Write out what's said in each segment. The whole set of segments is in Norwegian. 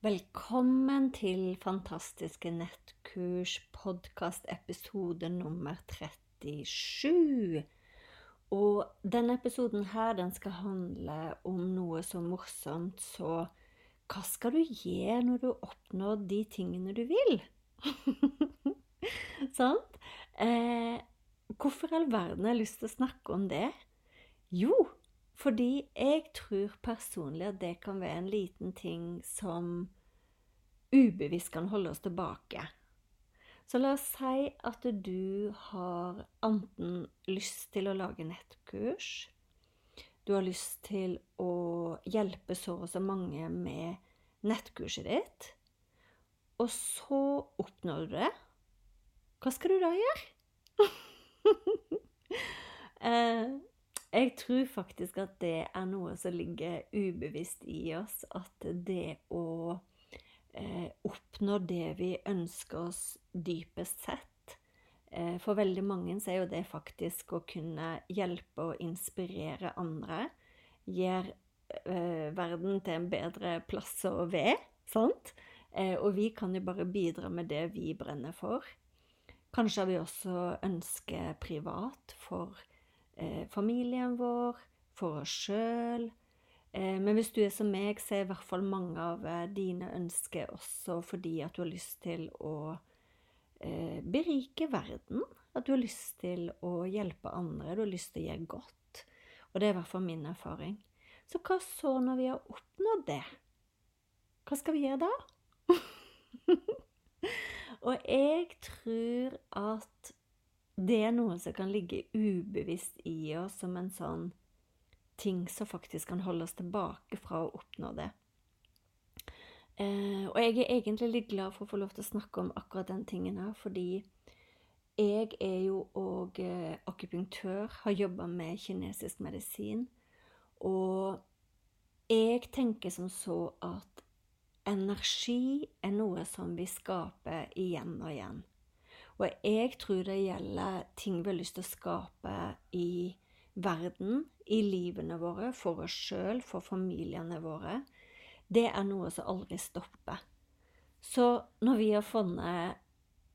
Velkommen til Fantastiske nettkurs podkast episode nummer 37. Og denne episoden her, den skal handle om noe så morsomt så Hva skal du gjøre når du oppnår de tingene du vil? Sant? Eh, hvorfor i all verden har jeg lyst til å snakke om det? Jo, fordi jeg tror personlig at det kan være en liten ting som ubevisst kan holde oss tilbake. Så la oss si at du har enten lyst til å lage nettkurs, du har lyst til å hjelpe så og så mange med nettkurset ditt, og så oppnår du det. Hva skal du da gjøre? eh, jeg tror faktisk at det er noe som ligger ubevisst i oss. At det å eh, oppnå det vi ønsker oss dypest sett eh, For veldig mange så er jo det faktisk å kunne hjelpe og inspirere andre. Gjøre eh, verden til en bedre plass å være. Sant? Eh, og vi kan jo bare bidra med det vi brenner for. Kanskje vi også ønsker privat for eh, familien vår, for oss sjøl. Eh, men hvis du er som meg, så er i hvert fall mange av eh, dine ønsker også fordi at du har lyst til å eh, berike verden. At du har lyst til å hjelpe andre, du har lyst til å gjøre godt. Og det er i hvert fall min erfaring. Så hva så når vi har oppnådd det? Hva skal vi gjøre da? og jeg tror at det er noe som kan ligge ubevisst i oss som en sånn ting som faktisk kan holde oss tilbake fra å oppnå det. Eh, og jeg er egentlig litt glad for å få lov til å snakke om akkurat den tingen her, fordi jeg er jo òg eh, akupunktør, har jobba med kinesisk medisin, og jeg tenker som så at energi er noe som vi skaper igjen og igjen. Og jeg tror det gjelder ting vi har lyst til å skape i verden, i livene våre, for oss sjøl, for familiene våre. Det er noe som aldri stopper. Så når vi har funnet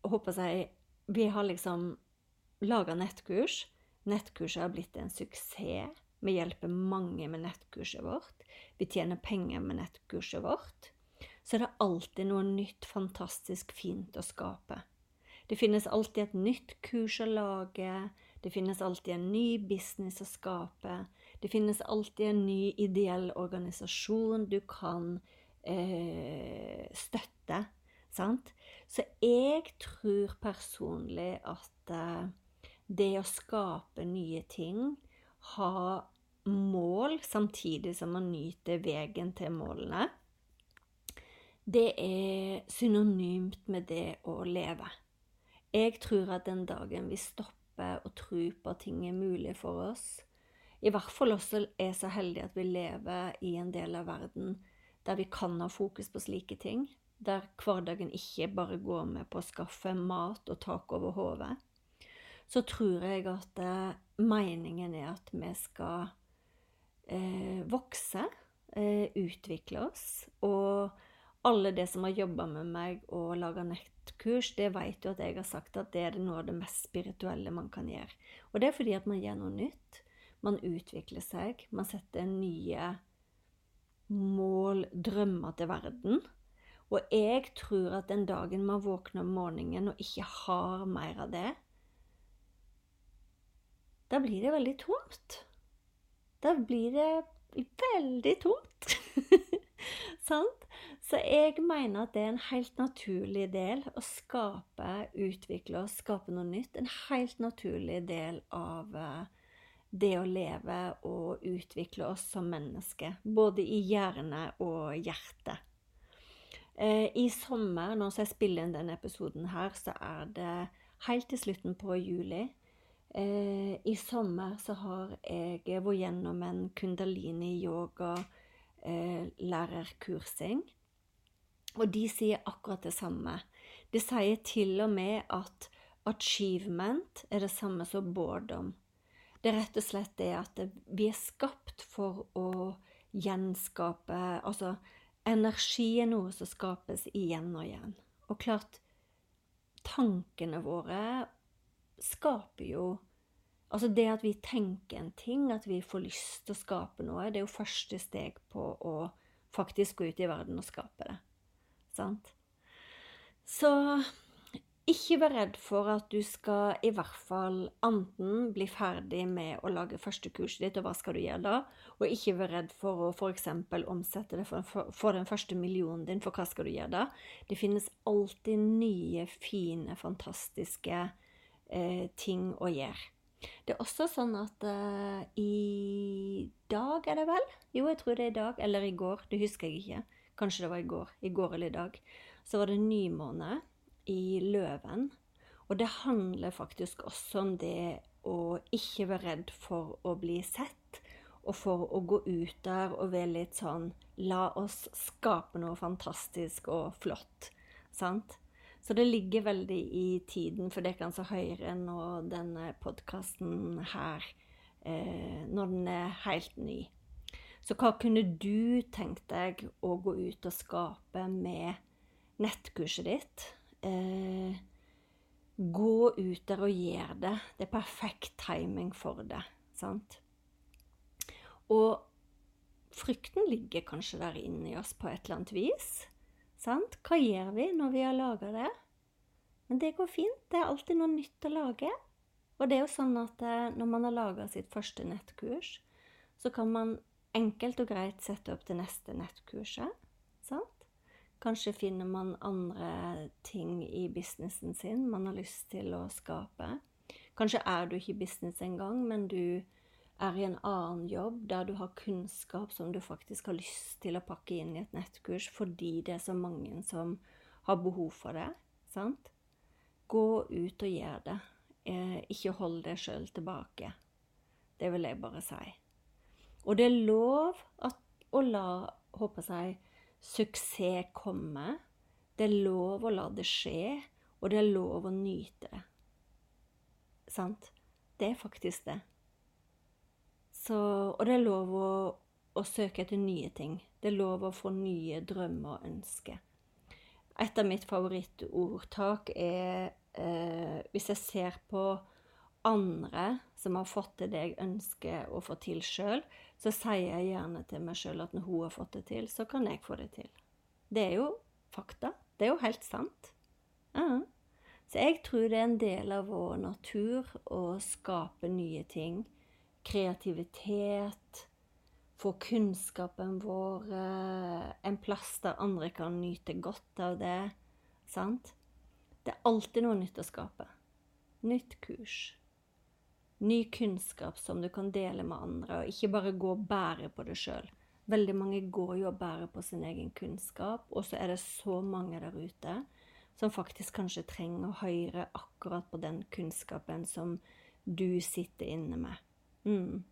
håper jeg, Vi har liksom laga nettkurs. Nettkurset har blitt en suksess. Vi hjelper mange med nettkurset vårt. Vi tjener penger med nettkurset vårt. Så det er alltid noe nytt, fantastisk fint å skape. Det finnes alltid et nytt kurs å lage. Det finnes alltid en ny business å skape. Det finnes alltid en ny ideell organisasjon du kan eh, støtte. Sant? Så jeg tror personlig at eh, det å skape nye ting, ha mål samtidig som man nyter veien til målene, det er synonymt med det å leve. Jeg tror at den dagen vi stopper å tro på at ting er mulig for oss, i hvert fall også er så heldige at vi lever i en del av verden der vi kan ha fokus på slike ting, der hverdagen ikke bare går med på å skaffe mat og tak over hodet, så tror jeg at eh, meningen er at vi skal eh, vokse, eh, utvikle oss, og alle de som har jobba med meg og laga nettkurs, det vet jo at jeg har sagt at det er noe av det mest spirituelle man kan gjøre. Og det er fordi at man gjør noe nytt. Man utvikler seg. Man setter nye mål, drømmer til verden. Og jeg tror at den dagen man våkner om morgenen og ikke har mer av det, da blir det veldig tomt. Da blir det veldig tomt. Sant? Så jeg mener at det er en helt naturlig del å skape, utvikle og skape noe nytt. En helt naturlig del av eh, det å leve og utvikle oss som mennesker. Både i hjerne og hjerte. Eh, I sommer, når jeg spiller inn denne episoden her, så er det helt til slutten på juli. Eh, I sommer så har jeg vært gjennom en kundalini-yoga-lærerkursing. Og de sier akkurat det samme. De sier til og med at achievement er det samme som boredom. Det er rett og slett det at vi er skapt for å gjenskape Altså, energi er noe som skapes igjen og igjen. Og klart, tankene våre skaper jo Altså det at vi tenker en ting, at vi får lyst til å skape noe, det er jo første steg på å faktisk gå ut i verden og skape det. Sant? Så ikke vær redd for at du skal i hvert fall enten bli ferdig med å lage første kurset ditt, og hva skal du gjøre da? Og ikke vær redd for å f.eks. omsette det for, for, den første millionen din, for hva skal du gjøre da? Det finnes alltid nye, fine, fantastiske eh, ting å gjøre. Det er også sånn at eh, i dag, er det vel? Jo, jeg tror det er i dag. Eller i går. Det husker jeg ikke. Kanskje det var i går, i går eller i dag, så var det nymåne i Løven. Og det handler faktisk også om det å ikke være redd for å bli sett, og for å gå ut der og være litt sånn La oss skape noe fantastisk og flott. Sant? Så det ligger veldig i tiden for det er kanskje høyere nå denne podkasten her, eh, når den er helt ny. Så hva kunne du tenkt deg å gå ut og skape med nettkurset ditt? Eh, gå ut der og gjør det. Det er perfekt timing for det. Sant? Og frykten ligger kanskje der inni oss på et eller annet vis. Sant? Hva gjør vi når vi har laga det? Men det går fint. Det er alltid noe nytt å lage. Og det er jo sånn at eh, når man har laga sitt første nettkurs, så kan man enkelt og greit sette opp det neste nettkurset. Sant? Kanskje finner man andre ting i businessen sin man har lyst til å skape. Kanskje er du ikke i business engang, men du er i en annen jobb der du har kunnskap som du faktisk har lyst til å pakke inn i et nettkurs fordi det er så mange som har behov for det. Sant? Gå ut og gjør det. Eh, ikke hold deg sjøl tilbake. Det vil jeg bare si. Og det er lov at, å la håper jeg, suksess komme. Det er lov å la det skje, og det er lov å nyte det. Sant? Det er faktisk det. Så, og det er lov å, å, søke etter nye ting. Det er lov å få nye drømmer og ønsker. Et av mitt favorittordtak er eh, Hvis jeg ser på andre som har fått til det jeg ønsker å få til sjøl, så sier jeg gjerne til meg sjøl at når hun har fått det til, så kan jeg få det til. Det er jo fakta. Det er jo helt sant. Ja. Så jeg tror det er en del av vår natur å skape nye ting. Kreativitet. Få kunnskapen vår eh, en plass der andre kan nyte godt av det. Sant? Det er alltid noe nytt å skape. Nytt kurs ny kunnskap som du kan dele med andre, og ikke bare gå og bære på det sjøl. Veldig mange går jo og bærer på sin egen kunnskap, og så er det så mange der ute som faktisk kanskje trenger å høre akkurat på den kunnskapen som du sitter inne med. Mm.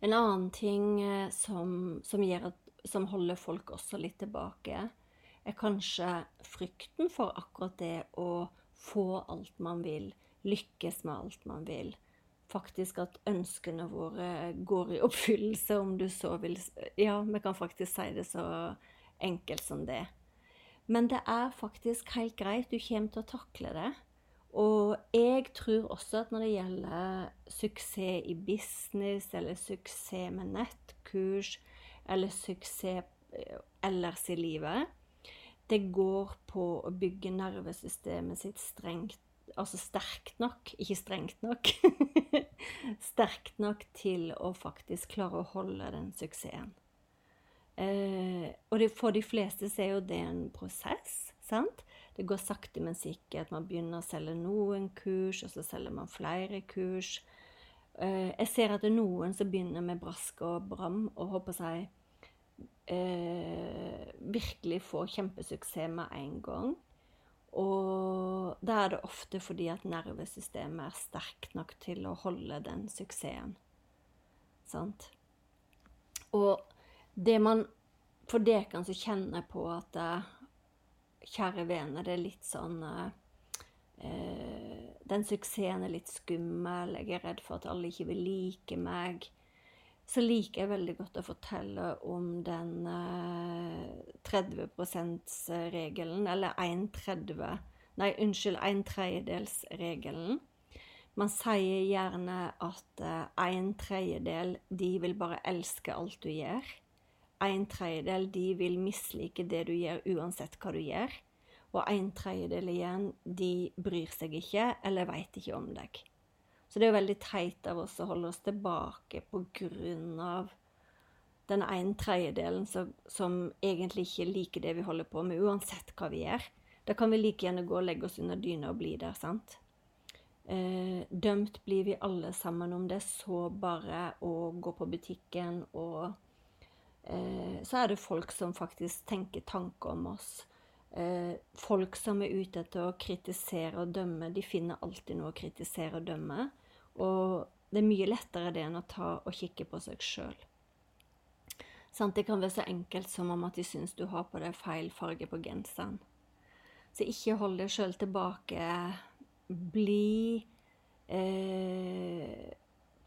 En annen ting eh, som, som, at, som holder folk også litt tilbake, er kanskje frykten for akkurat det å få alt man vil lykkes med alt man vil. Faktisk at ønskene våre går i oppfyllelse, om du så vil Ja, vi kan faktisk si det så enkelt som det. Men det er faktisk helt greit. Du kommer til å takle det. Og jeg tror også at når det gjelder suksess i business, eller suksess med nettkurs, eller suksess eh, ellers i livet, det går på å bygge nervesystemet sitt strengt Altså sterkt nok, ikke strengt nok. sterkt nok til å faktisk klare å holde den suksessen. Eh, og det, for de fleste så er jo det en prosess. sant? Det går sakte, men sikkert. Man begynner å selge noen kurs, og så selger man flere kurs. Eh, jeg ser at det er noen som begynner med brask og bram og håper seg eh, virkelig får kjempesuksess med en gang. Og da er det ofte fordi at nervesystemet er sterkt nok til å holde den suksessen. Sant? Og det man For dere så kjenne på at eh, Kjære vene, det er litt sånn eh, Den suksessen er litt skummel. Jeg er redd for at alle ikke vil like meg. Så liker jeg veldig godt å fortelle om den eh, 30 %-regelen, eller 1 30 Nei, unnskyld, 1 tredjedels-regelen. Man sier gjerne at eh, en tredjedel de vil bare elske alt du gjør. En tredjedel de vil mislike det du gjør, uansett hva du gjør. Og en tredjedel igjen de bryr seg ikke eller veit ikke om deg. Så det er jo veldig teit av oss å holde oss tilbake av den ene tredjedelen som, som egentlig ikke liker det vi holder på med, uansett hva vi gjør. Da kan vi like gjerne gå og legge oss under dyna og bli der, sant? Eh, dømt blir vi alle sammen om det er så bare å gå på butikken og eh, Så er det folk som faktisk tenker tanker om oss. Eh, folk som er ute etter å kritisere og dømme, de finner alltid noe å kritisere og dømme. Og det er mye lettere det enn å ta og kikke på seg sjøl. Det kan være så enkelt som om at de syns du har på deg feil farge på genseren. Så ikke hold deg sjøl tilbake bli eh,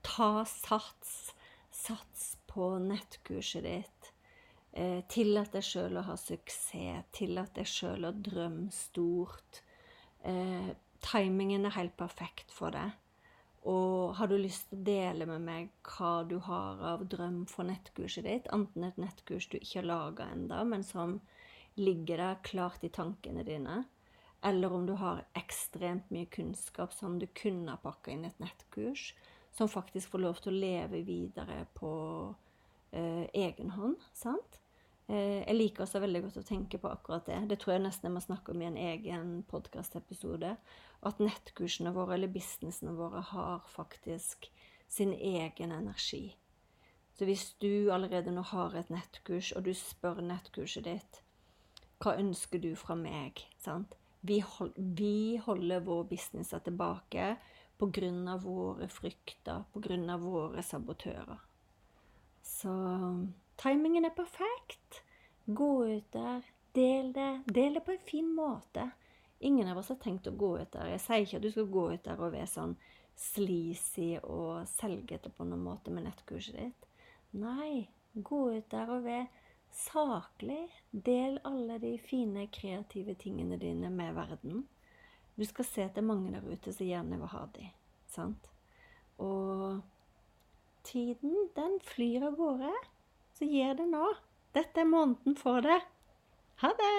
Ta sats. Sats på nettkurset ditt. Eh, tillat deg sjøl å ha suksess. Tillat deg sjøl å drømme stort. Eh, timingen er helt perfekt for deg. Og har du lyst til å dele med meg hva du har av drøm for nettkurset ditt, enten et nettkurs du ikke har laga ennå, men som ligger der klart i tankene dine, eller om du har ekstremt mye kunnskap som du kunne ha pakka inn et nettkurs, som faktisk får lov til å leve videre på eh, egen hånd. sant? Eh, jeg liker også veldig godt å tenke på akkurat det. Det tror jeg nesten jeg må snakke om i en egen podkastepisode. At nettkursene våre eller businessene våre har faktisk sin egen energi. Så hvis du allerede nå har et nettkurs, og du spør nettkurset ditt hva ønsker du fra meg? Sant? Vi, hold, vi holder vår business tilbake pga. våre frykter, pga. våre sabotører. Så timingen er perfekt. Gå ut der, del det. Del det på en fin måte. Ingen av oss har tenkt å gå ut der. Jeg sier ikke at du skal gå ut der og være sånn sleazy og selgete på noen måte med nettkurset ditt. Nei, gå ut der og være saklig. Del alle de fine, kreative tingene dine med verden. Du skal se at det er mange der ute som gjerne vil ha de. Sant? Og tiden, den flyr av gårde. Så gjør det nå. Dette er måneden for det. Ha det!